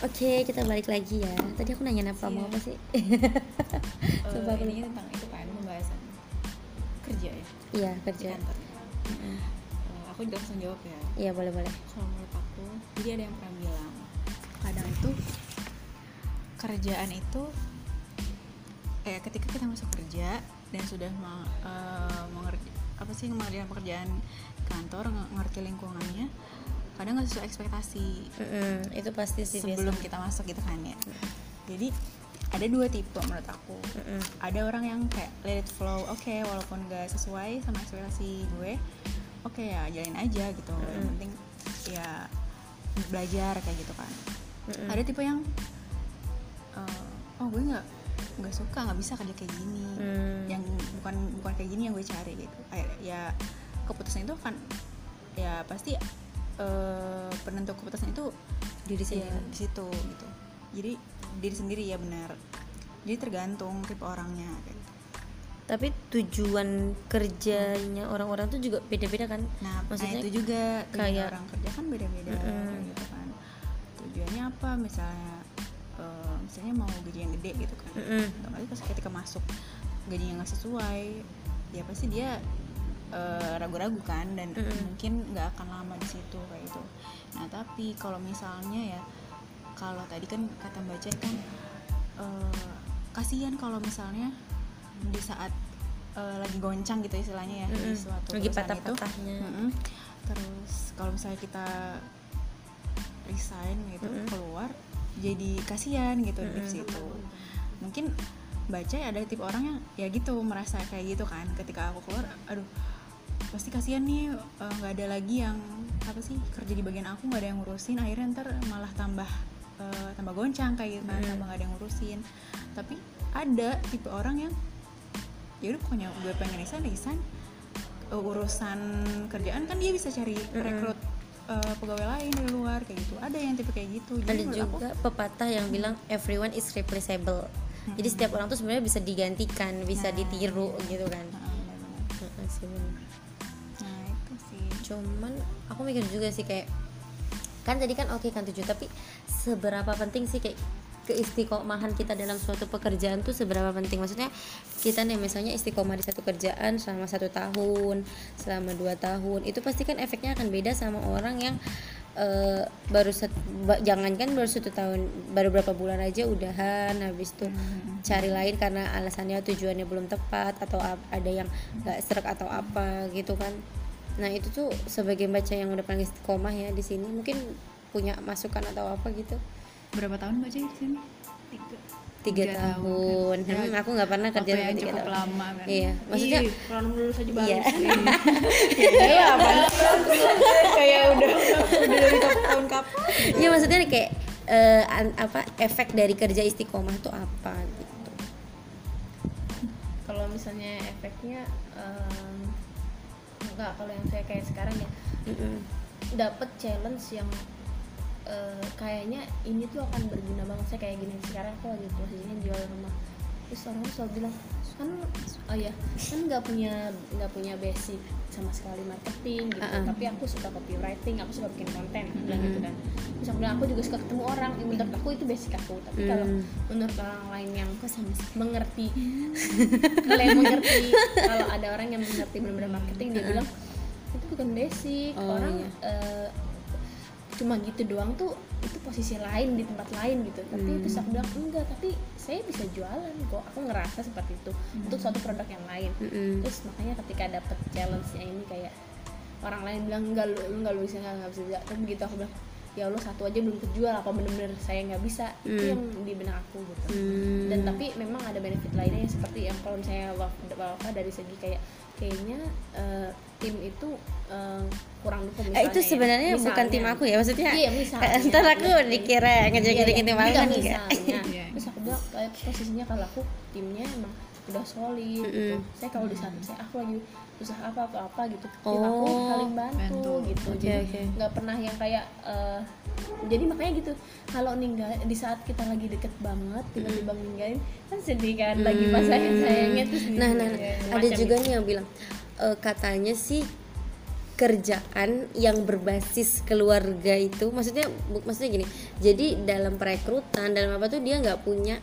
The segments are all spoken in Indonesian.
Oke, kita balik lagi ya. Tadi aku nanya apa mau Iya. apa sih? Eh, Coba aku ini tentang itu kan pembahasan kerja ya Iya, di kerja. kantor. Eh, aku juga langsung jawab ya. Iya, boleh boleh. Kalau menurut aku, jadi ada yang pernah bilang kadang itu kerjaan itu eh ketika kita masuk kerja dan sudah ma- eh, mengerti apa sih mengerjakan pekerjaan kantor nge- ngerti lingkungannya kadang nggak sesuai ekspektasi Mm-mm, itu pasti sih sebelum biasa. kita masuk gitu kan ya jadi ada dua tipe menurut aku Mm-mm. ada orang yang kayak let it flow oke walaupun gak sesuai sama ekspektasi gue oke ya jalin aja gitu yang Mm-mm. penting ya belajar kayak gitu kan Mm-mm. ada tipe yang eh, oh gue nggak nggak suka nggak bisa kerja kayak gini Hmm. yang bukan bukan kayak gini yang gue cari gitu Kayak, ya keputusan itu kan ya pasti eh, penentu keputusan itu diri ya, sendiri. di situ gitu jadi diri sendiri ya benar jadi tergantung tipe orangnya gitu. Tapi tujuan kerjanya orang-orang tuh juga beda-beda kan? nah Maksudnya nah, itu juga kayak- orang kerja kan beda-beda kayak gitu kan tujuannya apa misalnya eh, misalnya mau gaji yang gede gitu kan Mm-mm. otomatis pas ketika masuk gajinya nggak sesuai ya pasti dia eh, ragu-ragu kan dan Mm-mm. mungkin nggak akan lama di situ kayak gitu nah tapi kalau misalnya ya kalau tadi kan kata mbak Jen kan eh, kasihan kalau misalnya di saat eh, lagi goncang gitu istilahnya ya di Mm-mm. suatu Lagi perusahaan itu patah-patahnya. Mm-mm. terus kalau misalnya kita resign gitu Mm-mm. keluar jadi kasihan gitu di Mm-mm. situ mungkin baca ada tipe orang yang ya gitu merasa kayak gitu kan ketika aku keluar aduh pasti kasihan nih eh, nggak ada lagi yang apa sih kerja di bagian aku nggak ada yang ngurusin. Akhirnya ntar malah tambah eh, tambah goncang kayak gitu kan Mm. tambah nggak ada yang ngurusin. Tapi ada tipe orang yang ya udah pokoknya gue pengen resign resign. Uh, urusan kerjaan kan dia bisa cari rekrut uh, pegawai lain dari luar kayak gitu. Ada yang tipe kayak gitu. Ada menurut aku, juga pepatah yang bilang everyone is replaceable. Jadi setiap orang tuh sebenarnya bisa digantikan, bisa Nah, ditiru gitu kan. Nah, sih, bener. Sih. Cuman aku mikir juga sih kayak kan tadi kan oke kan tujuh tapi seberapa penting sih kayak keistiqomahan kita dalam suatu pekerjaan tuh seberapa penting? Maksudnya kita nih misalnya istiqomah di satu kerjaan selama satu tahun selama dua tahun itu pasti kan efeknya akan beda sama orang yang eh, baru set, ba- jangankan baru satu tahun baru berapa bulan aja udahan habis itu cari lain karena alasannya tujuannya belum tepat atau ada yang nggak serak atau apa gitu kan nah itu tuh sebagai baca yang udah paling istiqomah ya di sini. Mungkin punya masukan atau apa gitu. Berapa tahun baca di sini? Tiga. Tiga Tiga tahun, tahun. Hmm, aku nggak pernah kerja yang tiga cukup tahun. lama kan? Iya. Maksudnya kalau lulus aja baru Iya. sih. iya apa kayak udah udah dari tahun kapan Iya maksudnya kayak eh, an- apa efek dari kerja istiqomah tuh apa gitu? Kalau misalnya efeknya em, enggak kalau yang saya kayak sekarang ya. Mm-mm. dapat challenge yang eh, kayaknya ini tuh akan berguna banget. Saya kayak gini sekarang aku lagi posisinya jual rumah terus orang tuh selalu bilang kan oh ya kan nggak punya nggak punya basic sama sekali marketing gitu. Uh-uh. tapi aku suka copywriting aku suka bikin konten aku bilang gitu kan. Terus aku bilang aku juga suka ketemu orang Ya, menurut aku itu basic aku. Tapi kalau Hmm. menurut orang lain yang mengerti kalau yang mengerti kalau ada orang yang mengerti benar-benar marketing dia bilang itu bukan basic. Oh, orang iya. eh, cuma gitu doang tuh itu posisi lain di tempat lain gitu tapi Hmm. terus aku bilang enggak tapi saya bisa jualan kok aku ngerasa seperti itu untuk suatu produk yang lain Mm-mm. terus makanya ketika dapet challenge-nya ini kayak orang lain bilang enggak lu lu nggak lu bisa nggak nggak bisa bisa tapi begitu aku bilang ya Allah satu aja belum kejual apa bener-bener saya nggak bisa itu Hmm. yang di benak aku gitu Hmm. dan tapi memang ada benefit lainnya yang seperti yang kalau misalnya waf- wafa dari segi kayak kayaknya eh, tim itu eh, kurang dukung Eh, itu misalnya ya. sebenarnya bukan Misalnya. tim aku ya maksudnya iya misalnya ntar aku Iya. dikira ngejek-ngejekin tim aku kan misalnya Iya. terus aku bilang kayak posisinya kalau aku timnya emang udah solid gitu Mm-mm. saya kalau di saat saya aku lagi usaha apa apa apa gitu tim aku Oh, saling bantu, bantu. gitu Oke, jadi nggak pernah yang kayak eh, jadi makanya gitu kalau ninggal di saat kita lagi deket banget tiba-tiba ninggalin kan sedih kan lagi pas sayang sayangnya terus nah, nah, nah, ya, ada juga gitu. nih yang bilang e, katanya sih kerjaan yang berbasis keluarga itu maksudnya maksudnya gini jadi dalam perekrutan dalam apa tuh dia nggak punya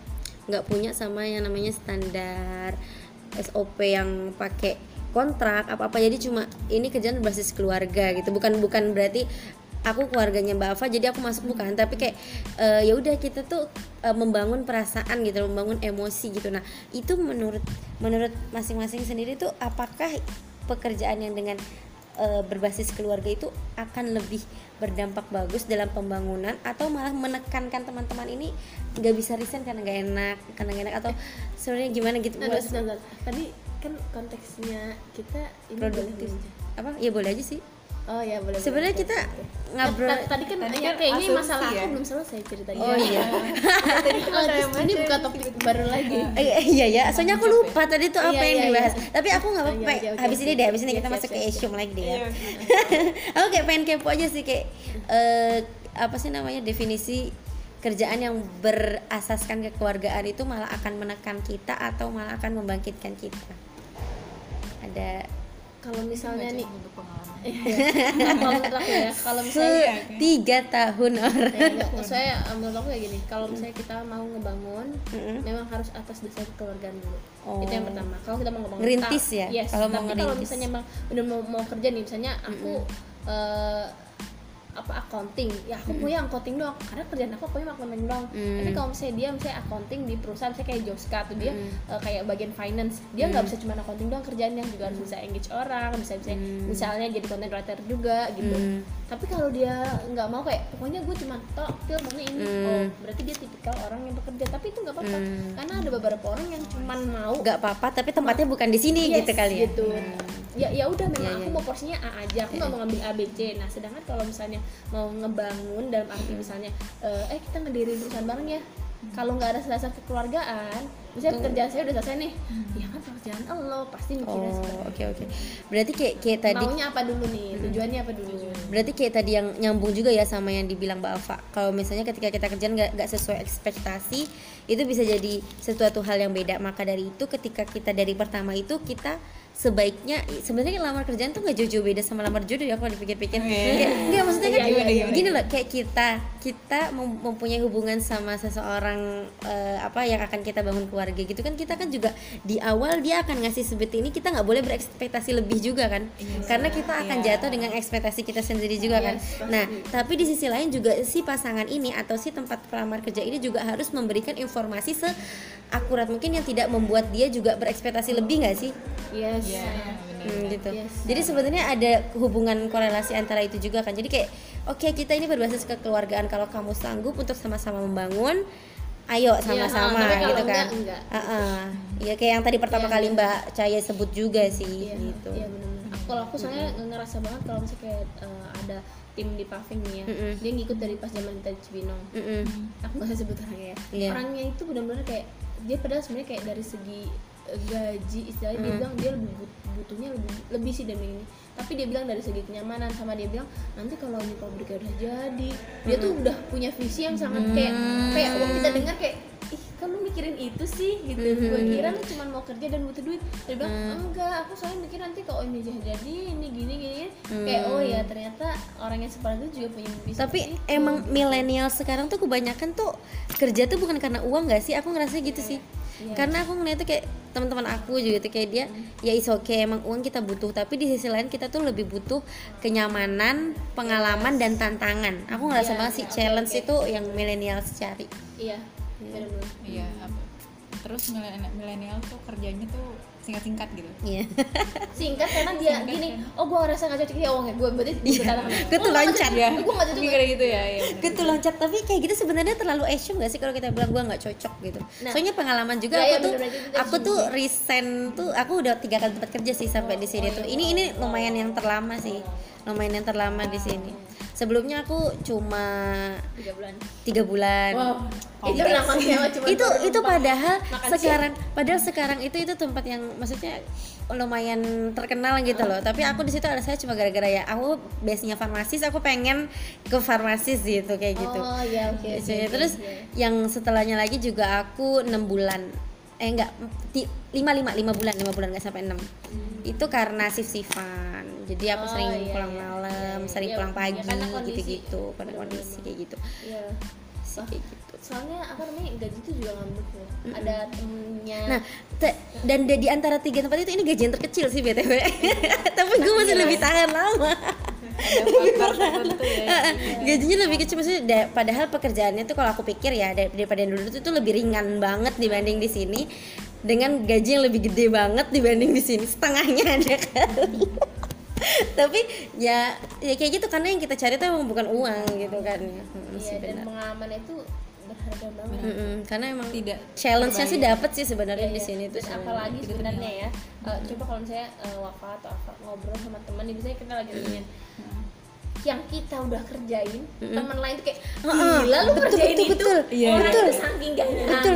nggak punya sama yang namanya standar SOP yang pakai kontrak apa apa jadi cuma ini kerjaan berbasis keluarga gitu bukan bukan berarti aku keluarganya Mbak Ava jadi aku masuk bukan tapi kayak eh, ya udah kita tuh eh, membangun perasaan gitu membangun emosi gitu. Nah itu menurut menurut masing-masing sendiri tuh apakah pekerjaan yang dengan eh, berbasis keluarga itu akan lebih berdampak bagus dalam pembangunan atau malah menekankan teman-teman ini nggak bisa resign karena nggak enak karena nggak enak atau sebenarnya gimana gitu? Nah, tadi kan konteksnya kita ini produktif. boleh apa? Ya boleh aja sih oh ya boleh sebenarnya kita ngobrol Ta- tadi kan Tadi ya, kan kayaknya masalah ya. aku belum selesai ceritanya oh iya tadi tuh Oh, terus ini buka topik baru lagi iya ya, soalnya aku lupa tadi tuh apa Iya, yang iya, dibahas. Tapi aku nggak apa-apa. habis ini deh, habis ini kita masuk ke Asium lagi deh ya. Aku kayak pengen kepo aja sih kayak eh, apa sih namanya definisi kerjaan yang berasaskan kekeluargaan itu malah akan menekan kita atau malah akan membangkitkan kita. Ada kalau misalnya nih untuk pengalaman. Kalau menurut aku ya kalau misalnya Iya, tiga tahun orang. Ya, enggak, saya menurut aku kayak gini. Kalau misalnya kita mau ngebangun memang harus atas dasar keluargaan dulu. Oh. itu yang pertama. Kalau kita mau ngebangun Ngerintis ta- ya? yes, Kalau mau tapi kalau misalnya mau, mau kerja nih misalnya aku eh, apa accounting ya aku mau yang accounting doang karena kerjaan aku pokoknya accounting doang Mm. tapi kalau misalnya dia misalnya accounting di perusahaan misalnya kayak Joska tuh dia eh, kayak bagian finance dia nggak bisa cuma accounting doang kerjaannya juga harus bisa engage orang bisa bisa misalnya jadi content writer juga gitu Mm. tapi kalau dia nggak mau kayak pokoknya gue cuma tok feel maunya ini Hmm. oh berarti dia tipikal orang yang bekerja tapi itu nggak apa-apa Hmm. karena ada beberapa orang yang cuman mau Gak apa-apa, tapi tempatnya bukan di sini Yes, gitu kali ya. gitu. ya ya udah memang Iya, aku iya. mau porsinya A aja aku nggak mau ngambil A B C nah sedangkan kalau misalnya mau ngebangun dalam arti misalnya eh, eh kita ngedirin perusahaan bareng ya. Kalau nggak ada dasar kekeluargaan misalnya pekerjaan saya udah selesai nih. Ya kan pekerjaan lo pasti mikirnya Oh, oke oke. Berarti kayak kayak tadi maunya apa dulu nih? Tujuannya apa dulu? Berarti kayak tadi yang nyambung juga ya sama yang dibilang Mbak Alfa. Kalau misalnya ketika kita kerjaan nggak nggak sesuai ekspektasi, itu bisa jadi sesuatu hal yang beda. Maka dari itu ketika kita dari pertama itu kita sebaiknya sebenarnya lamar kerjaan tuh nggak jauh-jauh beda sama lamar jodoh ya kalau dipikir-pikir. Oh, iya. Nggak maksudnya kan Iya, iya, iya, gini loh kayak kita kita mem- mempunyai hubungan sama seseorang eh, apa yang akan kita bangun keluarga gitu kan kita kan juga di awal dia akan ngasih seperti ini kita nggak boleh berekspektasi lebih juga kan karena kita akan Iya. jatuh dengan ekspektasi kita sendiri juga kan Yes, pasti. nah tapi di sisi lain juga si pasangan ini atau si tempat pelamar kerja ini juga harus memberikan informasi seakurat mungkin yang tidak membuat dia juga berekspektasi lebih nggak sih yes Iya, benar. Hmm, gitu. Yes. Jadi sebenarnya ada hubungan korelasi antara itu juga kan. Jadi kayak oke kita ini berbasis kekeluargaan kalau kamu sanggup untuk sama-sama membangun ayo sama-sama Iya, tapi kalau gitu kan. enggak, enggak. Heeh. Ya kayak yang tadi pertama Iya, kali. Mbak Caya sebut juga sih Iya, gitu. Iya benar-benar. Aku kalau aku soalnya ngerasa banget kalau misalnya kayak eh, ada tim di Paving nih ya, Mm-mm. dia ngikut dari pas zaman kita di Cibinong. Mm-mm. Aku nggak usah sebut orangnya ya. Iya. Orangnya itu benar-benar kayak dia padahal sebenarnya kayak dari segi eh, gaji istilahnya dia Mm. bilang dia lebih but- butuhnya lebih lebih sih dari ini. Tapi dia bilang dari segi kenyamanan sama dia bilang nanti kalau ini pabriknya udah jadi, dia tuh udah punya visi yang sangat kayak kayak waktu kita dengar kayak mikirin itu sih gitu gue kira lu cuma mau kerja dan butuh duit dia bilang enggak aku soalnya mikir nanti kalau ini jadi ini gini gini kayak oh ya ternyata orang yang seperti itu juga punya mimpi Tapi itu. emang milenial sekarang tuh kebanyakan tuh kerja tuh bukan karena uang gak sih? Aku ngerasa gitu sih. Iya. Karena aku ngeliat tuh kayak teman-teman aku juga tuh kayak dia ya is oke emang uang kita butuh tapi di sisi lain kita tuh lebih butuh kenyamanan, pengalaman dan tantangan. Aku ngerasa Iya, banget sih oke, challenge oke. itu yang milenial cari. iya Iya, apa- terus milenial tuh kerjanya tuh singkat-singkat gitu. Iya. singkat karena dia Singkat, gini kan? oh gue ngerasa nggak cocok ya uangnya gue berarti tantangan Gue tuh loncat ya. gue nggak cocok Mikir gitu ya, iya. benar. Gue tuh loncat tapi kayak gitu sebenarnya terlalu assume gak sih kalau kita bilang gue nggak cocok gitu. Nah. Soalnya pengalaman juga Ya, aku ya, tuh bener-bener itu aku tuh resign tuh aku udah tiga kali tempat kerja sih sampai di sini tuh. Ini ini lumayan yang terlama sih. Lumayan yang terlama di sini. Sebelumnya aku cuma tiga bulan. tiga bulan. wow. Oh, itu cuma itu itu padahal makan sekarang padahal sekarang itu itu tempat yang maksudnya lumayan terkenal gitu loh. Tapi aku di situ ada saya cuma gara-gara ya aku base nya farmasis aku pengen ke farmasis gitu kayak gitu. oh ya oke Iya, oke, terus iya. yang setelahnya lagi juga aku enam bulan. Eh enggak lima lima lima bulan lima bulan nggak sampai enam. Itu karena shift shiftan jadi aku Oh, sering iya, pulang iya. malam Iya, iya. sering Iya, pulang iya, pagi karena kondisi. gitu gitu karena Bener-bener. kondisi kayak gitu Iya. sih kayak gitu soalnya apa namanya gaji itu juga nggak menentu ada temennya Nah, te- dan di antara tiga tempat itu ini gaji yang terkecil sih btw. Tapi gue masih Iya. lebih tahan lama. ya Gajinya lebih kecil maksudnya. da- padahal pekerjaannya tuh kalau aku pikir ya dar- daripada yang dulu itu tuh lebih ringan banget dibanding di sini dengan gaji yang lebih gede banget dibanding di sini setengahnya ada kali. Tapi ya ya kayak gitu karena yang kita cari tuh emang bukan uang gitu kan ya. Hmm, iya sih dan pengalaman itu berharga banget Mm-mm, karena emang Tidak challenge-nya sih dapat sih sebenarnya Iya, di iya. sini tuh Terus sebenarnya. apalagi sebenarnya ya eh, coba kalau misalnya uh, atau apa ngobrol sama teman nih misalnya kita lagi ngomongin yang kita udah kerjain teman lain tuh kayak gila lu betul, kerjain betul, itu betul. Iya, orang betul. itu saking gak Betul.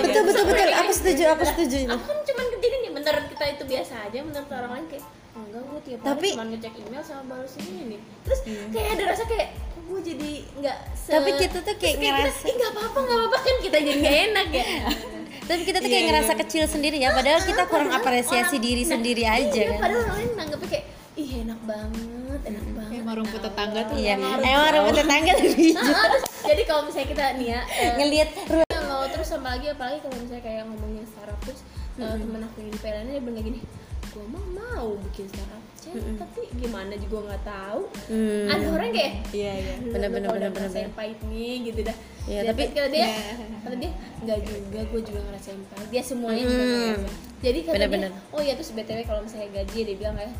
betul betul betul aku setuju aku setuju aku kan cuman kerjain ini menurut kita itu biasa aja menurut orang lain kayak "Oh, enggak gue tiap hari Tapi- cuma ngecek email sama balas ini nih. Terus kayak ada rasa kayak kok gue jadi nggak se- Tapi kita tuh kayak kita, ngerasa- "Ih, nggak apa-apa nggak apa-apa kan kita jadi nggak enak ya. Tapi kita tuh kayak ngerasa kecil sendiri ya padahal kita kurang apresiasi orang- diri nah, sendiri aja iya, kan. padahal orang lain nanggepnya kayak ih enak banget enak banget. emang rumput tetangga tuh iya Emang rumput tetangga lebih Nah, terus jadi kalau misalnya kita nih ya eh, ngelihat kalau terus sama lagi apalagi kalau misalnya kayak ngomongin startup terus eh, temen aku yang di PLN dia bilang kayak gini gue mah mau bikin startup Cek, tapi gimana juga nggak tahu. Hmm. ada orang kayak iya iya. "Lu- Bener, lu bener, kalau bener, udah bener, ngerasain pahit nih gitu dah. Ya, tapi- kata dia? Kata dia? Nggak juga gue juga ngerasain pahit. Dia semuanya juga Hmm. ngerasain jadi kata Bener, dia bener. oh iya. Terus btw kalau misalnya gaji dia bilang ya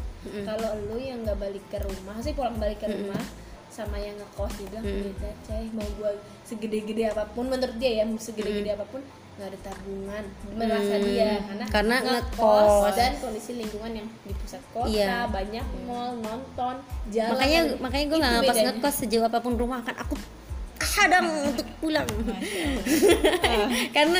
kalau lu yang nggak balik ke rumah sih pulang balik ke rumah sama yang ngekos dia bilang beda cah mau gue segede-gede apa pun menurut dia ya segede-gede apa pun nggak ada tabungan merasa dia karena Karena ngekos. dan kondisi lingkungan yang di pusat kota Iya. banyak mall nonton jalan. Makanya kan. makanya gue Itu nggak pas ngekos sejauh apa pun rumah kan aku kadang untuk pulang. Karena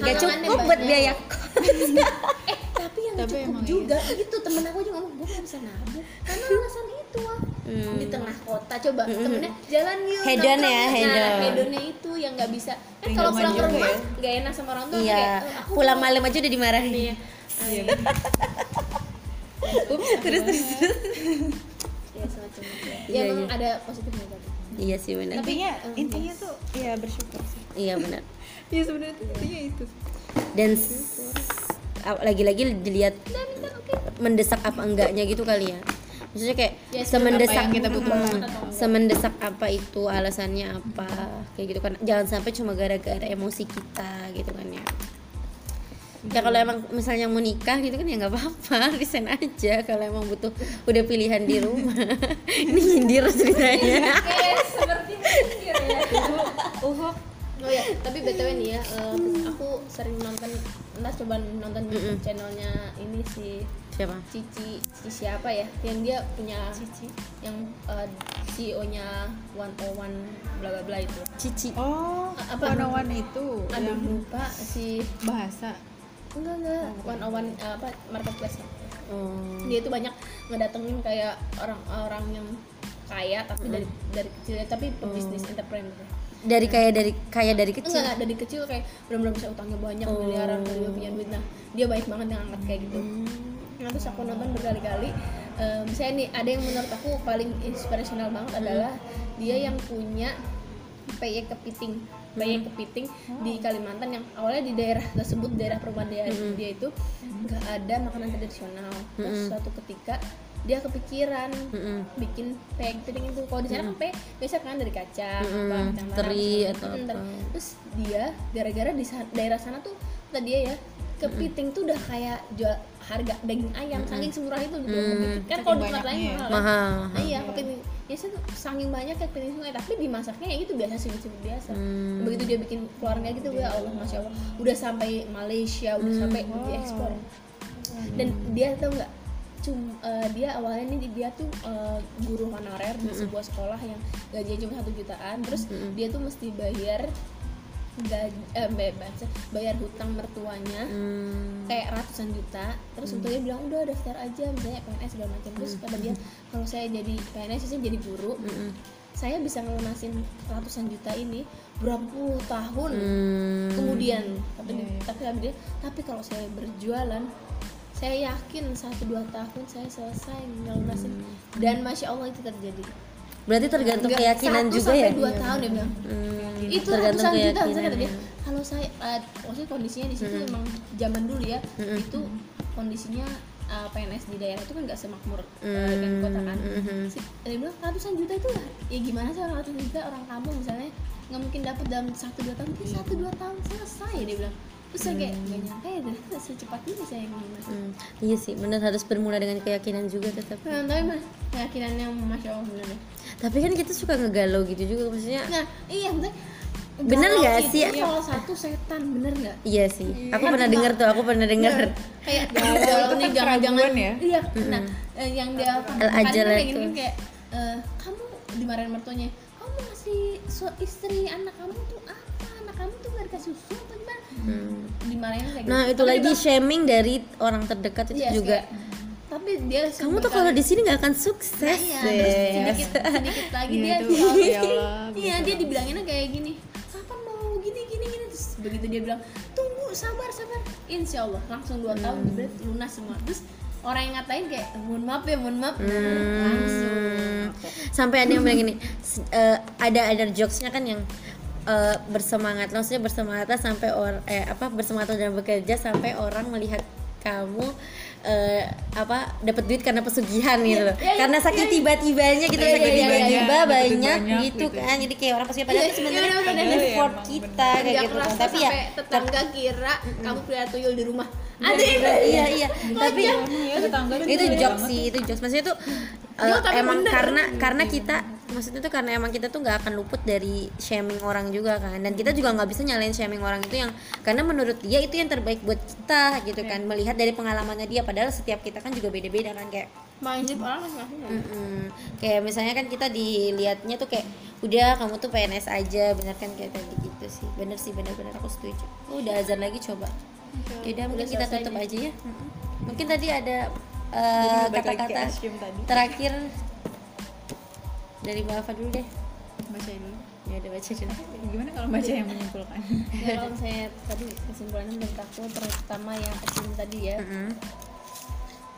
nggak cukup buat biaya eh tapi yang Tapi cukup juga gitu temen aku juga ngomong gue gak bisa nabung. Karena alasan itu ah. Hmm. di tengah kota coba temennya jalan yuk Hedon ya, nah hedon. hedonnya itu yang nggak bisa. Kan kalau pulang ke rumah ya. nggak enak sama orang tua iya. kayak, "Eh, aku pulang malam aja udah dimarahin. Nih iya. Terus terus terus. Ya semacam ya Iya, emang iya. ada positif negatif. Iya sih benar. Intinya intinya tuh ya bersyukur sih. Iya benar. Ya sebenarnya tuh intinya itu. Dan lagi-lagi dilihat mendesak apa enggaknya gitu kali ya maksudnya kayak Ya, semendesak apa yang kita butuhkan. Hmm, semendesak apa itu alasannya apa kayak gitu kan. Jangan sampai cuma gara-gara emosi kita gitu kan ya. Ya kalau emang misalnya mau nikah gitu kan ya nggak apa-apa resign aja kalau emang butuh udah pilihan di rumah. Ini nyindir ceritanya. Kayak seperti mikir ya uhuk Oh ya, tapi btw nih ya, eh, aku sering nonton, entah coba nonton YouTube channelnya ini si siapa Cici, Cici siapa ya? Yang dia punya Cici, yang eh, CEO-nya One Oh One bla bla bla itu. Cici oh apa apa? one itu Aduh yang lupa si bahasa enggak enggak One Oh One eh, apa marketplace. oh. Dia itu banyak ngedatengin kayak orang-orang yang kaya tapi dari dari kecil tapi pebisnis entrepreneur. dari kayak dari kayak dari kecil Enggak, enggak, dari kecil kayak benar-benar bisa utangnya banyak miliaran Oh. dia punya duit nah dia baik banget yang angkat kayak gitu Hmm. Nah terus aku nonton berkali-kali eh, misalnya nih ada yang menurut aku paling inspirational banget Hmm. adalah dia yang punya PY kepiting PY Hmm. kepiting di Kalimantan yang awalnya di daerah tersebut daerah perumahan dia, Hmm. dia itu nggak ada makanan tradisional terus suatu ketika dia kepikiran Mm-mm. bikin PY kepiting itu kalau di sana kan PY biasa kan dari apa, kacang merah, teri atau apa. Terus dia gara-gara di daerah sana tuh kata dia ya kepiting tuh udah kayak jual harga daging ayam saking semurah itu gitu. Kepiting. kan kalau di tempat lain banyaknya ya. mahal kan? mahal Nah, iya kepiting. Ya sih tuh saking banyak kayak kepiting sungai tapi dimasaknya ya itu biasa sih biasa. Hmm. begitu dia bikin keluarga gitu ya Allah masya Allah. Udah sampai Malaysia udah Hmm. sampai diekspor. Dan dia tau nggak cum eh, dia awalnya nih dia tuh eh, guru honorer di sebuah sekolah yang gajinya cuma satu jutaan. Terus dia tuh mesti bayar gaji eh, bebas bayar hutang mertuanya. Hmm. kayak ratusan juta. Terus untuk dia bilang udah daftar aja misalnya PNS segala macam. Terus kata dia kalau saya jadi PNS saya jadi guru Mm-mm. saya bisa ngelunasin ratusan juta ini berapa puluh tahun Hmm. kemudian tapi, Iya, iya. tapi kata dia tapi kalau saya berjualan saya yakin satu dua tahun saya selesai ngelunasin. Dan masya allah itu terjadi. Berarti tergantung Nggak, keyakinan satu juga sampai ya. dua tahun dia bilang. Hmm, itu tergantung ratusan juta kata dia kalau saya eh, maksudnya kondisinya di situ Mm-mm. emang zaman dulu ya Mm-mm. itu kondisinya eh, PNS di daerah itu kan nggak semakmur eh, Hmm, dengan kota kan. Mhm. Si- dia bilang ratusan juta itu ya, ya gimana sih orang ratusan juta orang kampung misalnya nggak mungkin dapat dalam satu dua tahun? Dia satu dua tahun selesai dia bilang terus saya kayak nggak nyangka ya ternyata secepat ini saya ngelunasin Hmm, iya sih, benar harus bermula dengan keyakinan juga tetap. Nah, tapi mah keyakinan yang masya allah bener deh. Tapi kan kita suka ngegalau gitu juga maksudnya. Nah, iya bener. Bener Galau nggak itu sih? Salah satu setan bener nggak? Iya sih. Aku pernah dengar tuh, aku pernah dengar. kayak Galau nih kan jangan-jangan keraguan ya? Iya, nah eh, yang dia Al-ajal kayak itu. gini kayak eh, kamu dimarahin mertuanya. Kamu ngasih su- istri anak kamu tuh apa? Anak kamu tuh nggak dikasih susu gimana? Hmm. Dimarahin kayak Nah, gitu. itu Tapi lagi dia shaming dari orang terdekat itu "Yes, juga. kayak, tapi dia Kamu tuh kalau di sini nggak akan sukses. Nah, iya, terus Yes. sedikit sedikit lagi Iya, dia ya Allah, iya bisa dia dibilanginnya kayak gini kapan mau gini gini gini terus begitu dia bilang tunggu sabar sabar insya Allah langsung dua tahun Hmm. jebret lunas semua terus orang yang ngatain kayak mohon maaf ya mohon maaf Hmm. langsung sampai ada yang bilang gini eh, ada ada jokesnya kan yang eh, bersemangat maksudnya bersemangatlah sampai or eh apa bersemangat dalam bekerja sampai orang melihat kamu eh, apa dapat duit karena pesugihan gitu loh. iya, iya, karena sakit tiba-tibanya gitu Iya, sakit iya, iya, tiba-tiba iya, dapat duit banyak, banyak gitu gitu. kan. Jadi kayak orang padahal Iya, itu sebenarnya iya, bener. effort Iya, kita kayak gitu kan tapi ya sampai tetangga kira kamu pelihara tuyul di rumah. Ada yang iya iya tapi ya itu jokes sih itu jokes. Maksudnya tuh Iya, eh, tapi emang bener. karena karena kita maksudnya tuh karena emang kita tuh nggak akan luput dari shaming orang juga kan. Dan kita juga nggak bisa nyalain shaming orang itu yang karena menurut dia itu yang terbaik buat kita gitu kan. Melihat dari pengalamannya dia padahal setiap kita kan juga beda-beda kan kayak mindset orang masing-masing ya. kayak misalnya kan kita dilihatnya tuh kayak udah kamu tuh PNS aja bener kan kayak tadi gitu sih. Bener sih bener-bener aku setuju. Oh, udah azan lagi coba. Yaudah mungkin kita tutup aja ya. Mungkin tadi ada eh, kata-kata tadi. terakhir dari Mbak Afa dulu deh. Baca dulu ya udah baca dulu. Gimana kalau baca yang menyimpulkan? Ya, kalau saya tadi kesimpulannya menurut aku terutama yang kecil tadi ya. Mm-mm.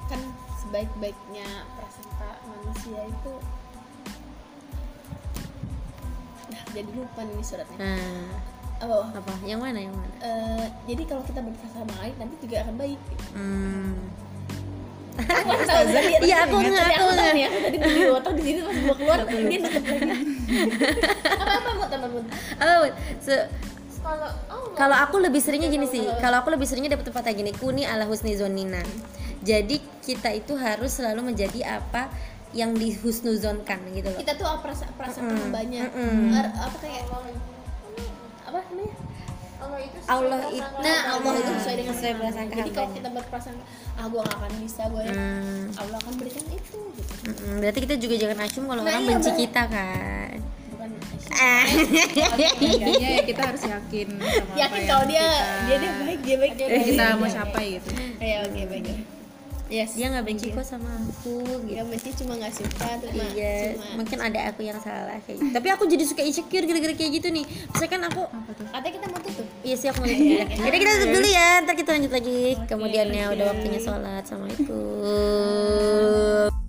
kan sebaik-baiknya prasangka manusia itu nah jadi lupa nih suratnya. Nah. Apa? Apa? Yang mana yang mana? Eh, jadi kalau kita berprasangka baik nanti juga akan baik. Hmm. Iya aku nggak, aku nggak. ya aku tadi beli otak di sini pas gua keluar dia deket lagi apa apa mau tambah mau oh, se- kalau oh kalau aku lebih seringnya gini sih. kalau aku lebih seringnya dapat pepatah gini kuni ala husni zonina. Jadi kita itu harus selalu menjadi apa yang dihusnuzonkan gitu loh. Kita tuh prasa prasangka Mm-mm. hambanya. Mm-mm. Er, apa kayak apa namanya Allah itu nah Allah itu sesuai dengan sesuai prasangka jadi kalau kita berprasangka ah gua gak akan bisa gue Hmm. Allah akan berikan itu gitu Mm-mm, berarti kita juga jangan asum kalau Nah, orang iya, benci kita kan bukan Ah. Ya kita harus yakin sama yakin kalau dia kita- dia dia baik dia baik dia baik. kita Iya, mau iya. capai gitu Iya oke baik ya. Yes. dia nggak benci kok sama aku gitu Ya benci cuma nggak suka tuh cuma. iya cuma. mungkin ada aku yang salah kayak gitu tapi aku jadi suka insecure gara-gara kayak gitu nih misalkan aku Katanya kita mau tutup. Iya sih aku mau tutup dulu. Jadi kita tutup dulu ya, ntar kita lanjut lagi. Kemudiannya udah waktunya sholat. Assalamualaikum.